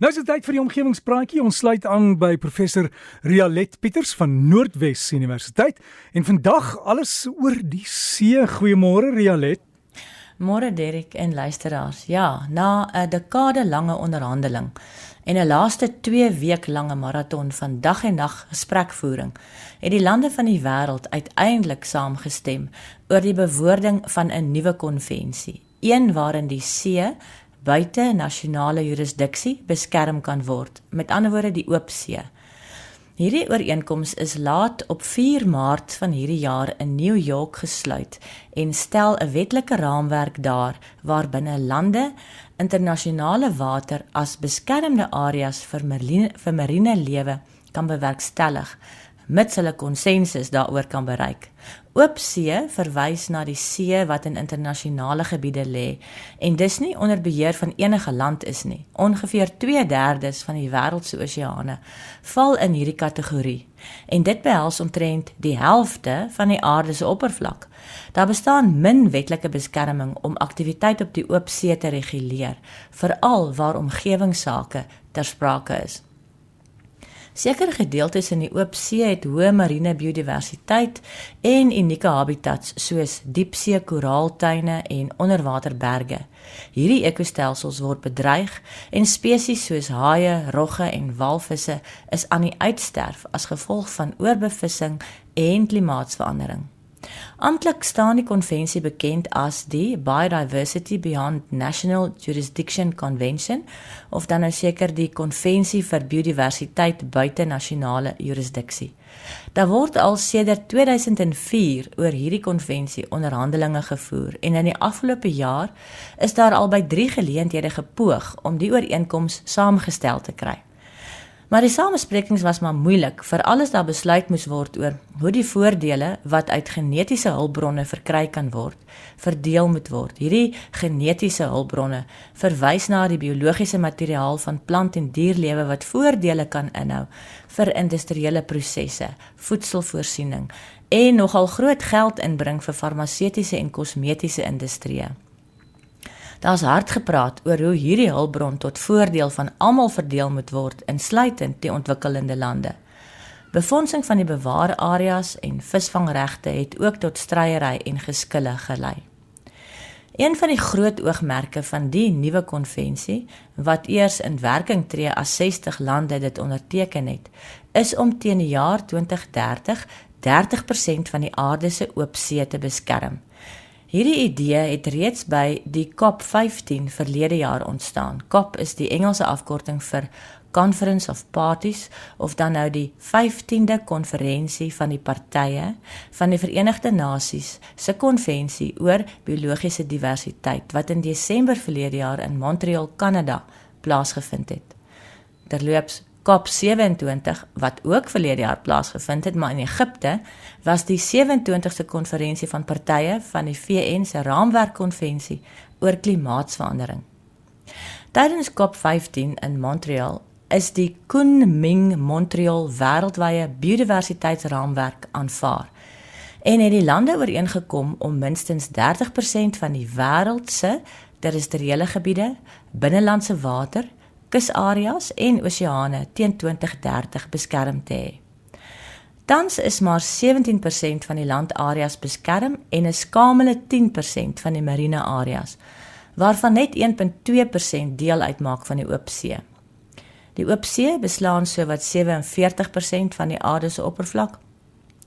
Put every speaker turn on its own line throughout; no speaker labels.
Nou is dit tyd vir die omgewingspraatjie. Ons sluit aan by professor Rialet Pieters van Noordwes Universiteit en vandag alles oor die see. Goeiemôre Rialet.
Môre Derek en luisteraars. Ja, na 'n dekade lange onderhandeling en 'n laaste 2 week lange maraton van dag en nag gesprekvoering, het die lande van die wêreld uiteindelik saamgestem oor die bewoording van 'n nuwe konvensie, een waarin die see buite nasionale jurisdiksie beskerm kan word. Met ander woorde die oop see. Hierdie ooreenkoms is laat op 4 Maart van hierdie jaar in New York gesluit en stel 'n wetlike raamwerk daar waarbinne lande internasionale water as beskermde areas vir marine vir marine lewe kan bewerkstellig mits hulle konsensus daaroor kan bereik. Oop see verwys na die see wat in internasionale gebiede lê en dis nie onder beheer van enige land is nie. Ongeveer 2/3 van die wêreld se oseane val in hierdie kategorie en dit behels omtrent die helfte van die aarde se oppervlak. Daar bestaan min wetlike beskerming om aktiwiteit op die oop see te reguleer, veral waar omgewingsake ter sprake is. Sekere gedeeltes in die oop see het hoë marine biodiversiteit en unieke habitats soos diepsee koraaltuine en onderwaterberge. Hierdie ekostelsels word bedreig en spesies soos haie, rogge en walvisse is aan die uitsterf as gevolg van oorbevissing en klimaatsverandering. Amptelik staan die konvensie bekend as die Biodiversity Beyond National Jurisdiction Convention of dan nou seker die konvensie vir biodiversiteit buite nasionale jurisdiksie. Daar word al sedert 2004 oor hierdie konvensie onderhandelinge gevoer en in die afgelope jaar is daar al by 3 geleenthede gepoog om die ooreenkoms saamgestel te kry. Maar die samesprekings was maar moeilik vir alles daar besluit moes word oor hoe die voordele wat uit genetiese hulpbronne verkry kan word, verdeel moet word. Hierdie genetiese hulpbronne verwys na die biologiese materiaal van plant en dierlewe wat voordele kan inhou vir industriële prosesse, voedselvoorsiening en nogal groot geld inbring vir farmaseutiese en kosmetiese industrieë. Daar's hard gepraat oor hoe hierdie hulpbron tot voordeel van almal verdeel moet word, insluitend die ontwikkelende lande. Befondsing van die bewaarareas en visvangregte het ook tot stryery en geskille gelei. Een van die groot oogmerke van die nuwe konvensie wat eers in werking tree as 60 lande dit onderteken het, is om teen die jaar 2030 30% van die aarde se oopsee te beskerm. Hierdie idee het reeds by die COP15 verlede jaar ontstaan. COP is die Engelse afkorting vir Conference of Parties of dan nou die 15de konferensie van die partye van die Verenigde Nasies se konvensie oor biologiese diversiteit wat in Desember verlede jaar in Montreal, Kanada plaasgevind het. Terloops COP27 wat ook verlede jaar plaasgevind het, maar in Egipte, was die 27ste konferensie van partye van die VN se raamwerkkonvensie oor klimaatsverandering. Tydens COP15 in Montreal is die Kunming Montreal wêreldwye biodiversiteitsraamwerk aanvaar en het die lande ooreengekom om minstens 30% van die wêreld se terrestriële gebiede, binnelandse water kusareas en oseane teen 2030 beskerm te hê. Tans is maar 17% van die landareas beskerm en 'n skamele 10% van die marine areas, waarvan net 1.2% deel uitmaak van die oop see. Die oop see beslaan sowat 47% van die aarde se oppervlak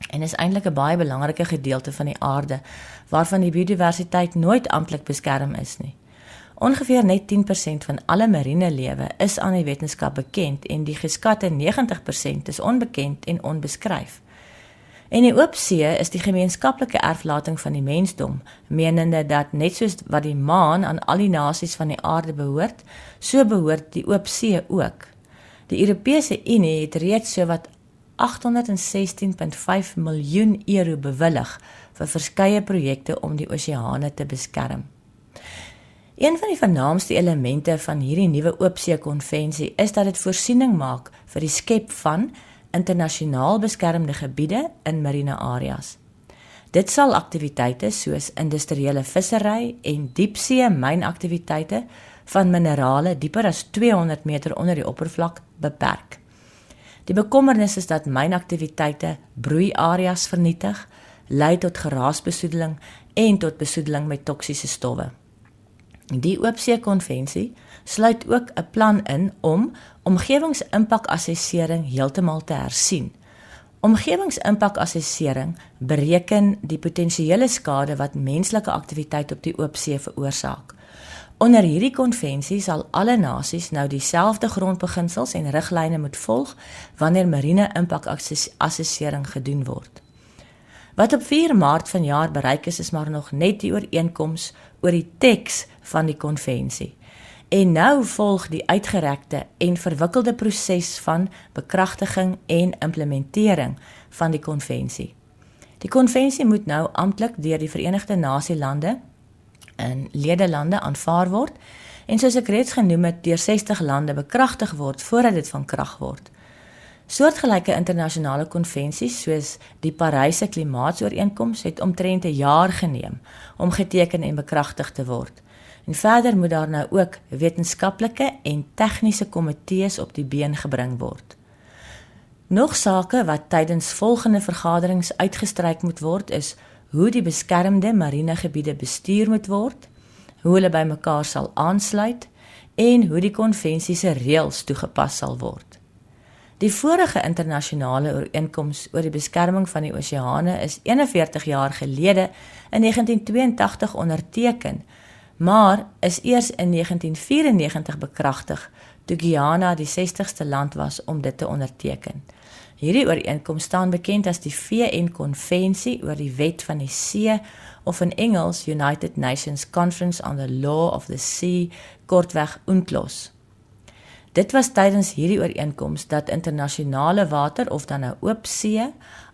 en is eintlik 'n baie belangrike gedeelte van die aarde waarvan die biodiversiteit nooit amptelik beskerm is nie. Ongeveer net 10% van alle marine lewe is aan die wetenskap bekend en die geskatte 90% is onbekend en onbeskryf. En die oop see is die gemeenskaplike erflating van die mensdom, menende dat net soos wat die maan aan al die nasies van die aarde behoort, so behoort die oop see ook. Die Europese Unie het reeds sowat 816.5 miljoen euro bewillig vir verskeie projekte om die oseane te beskerm. Een van die vernaamste elemente van hierdie nuwe oopsee konvensie is dat dit voorsiening maak vir die skep van internasionaal beskermde gebiede in marine areas. Dit sal aktiwiteite soos industriële vissery en diepsee mynaktiwiteite van minerale dieper as 200 meter onder die oppervlak beperk. Die bekommernis is dat mynaktiwiteite broeiareas vernietig, lei tot geraasbesoedeling en tot besoedeling met toksiese stowwe. Die Oopsee Konvensie sluit ook 'n plan in om omgewingsimpakassessering heeltemal te hersien. Omgewingsimpakassessering bereken die potensiële skade wat menslike aktiwiteit op die oopsee veroorsaak. Onder hierdie konvensie sal alle nasies nou dieselfde grondbeginsels en riglyne moet volg wanneer marine impakassessering gedoen word. Wat op 4 Maart vanjaar bereik is, is maar nog net die ooreenkoms oor die teks van die konvensie. En nou volg die uitgerekte en verwikkelde proses van bekragtiging en implementering van die konvensie. Die konvensie moet nou amptelik deur die Verenigde Nasie lande in ledelande aanvaar word en soos ek reeds genoem het deur 60 lande bekragtig word voordat dit van krag word. Soortgelyke internasionale konvensies soos die Paryse Klimaatsooreenkoms het omtrent 'n jaar geneem om geteken en bekragtig te word. En verder moet daar nou ook wetenskaplike en tegniese komitees op die been gebring word. Nog sake wat tydens volgende vergaderings uitgestryk moet word is hoe die beskermde marine gebiede bestuur moet word, hoe hulle by mekaar sal aansluit en hoe die konvensie se reëls toegepas sal word. Die vorige internasionale ooreenkoms oor die beskerming van die oseane is 41 jaar gelede in 1982 onderteken maar is eers in 1994 bekragtig toe Guyana die 60ste land was om dit te onderteken. Hierdie ooreenkoms staan bekend as die VN-konvensie oor die wet van die see of in Engels United Nations Conference on the Law of the Sea, kortweg UNCLOS. Dit was tydens hierdie ooreenkoms dat internasionale water of dan nou oop see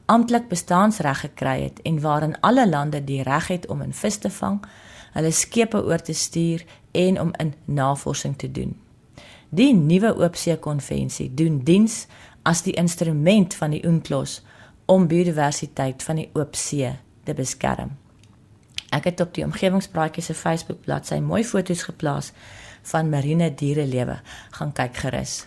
amptelik bestaansreg gekry het en waarin alle lande die reg het om in vis te vang, hulle skepe oor te stuur en om in navorsing te doen. Die nuwe Oopsee Konvensie doen diens as die instrument van die UNCLOS om biodiversiteit van die oopsee te beskerm. Ek het op die omgewingspraatjie se Facebook bladsy mooi foto's geplaas van marine dierelewe. Gaan kyk gerus.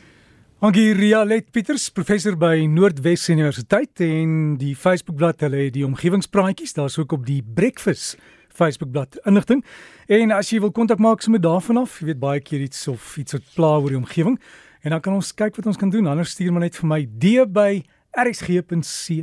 Dankie Rialet Pieters, professor by Noordwes Universiteit en die Facebookblad hulle het die omgewingspraatjies, daar's ook op die Breakfast Facebookblad inligting. En as jy wil kontak maak sommer daarvan af, jy weet baie keer iets of iets wat pla oor die omgewing en dan kan ons kyk wat ons kan doen. Anders stuur maar net vir my d by rsg.co.za.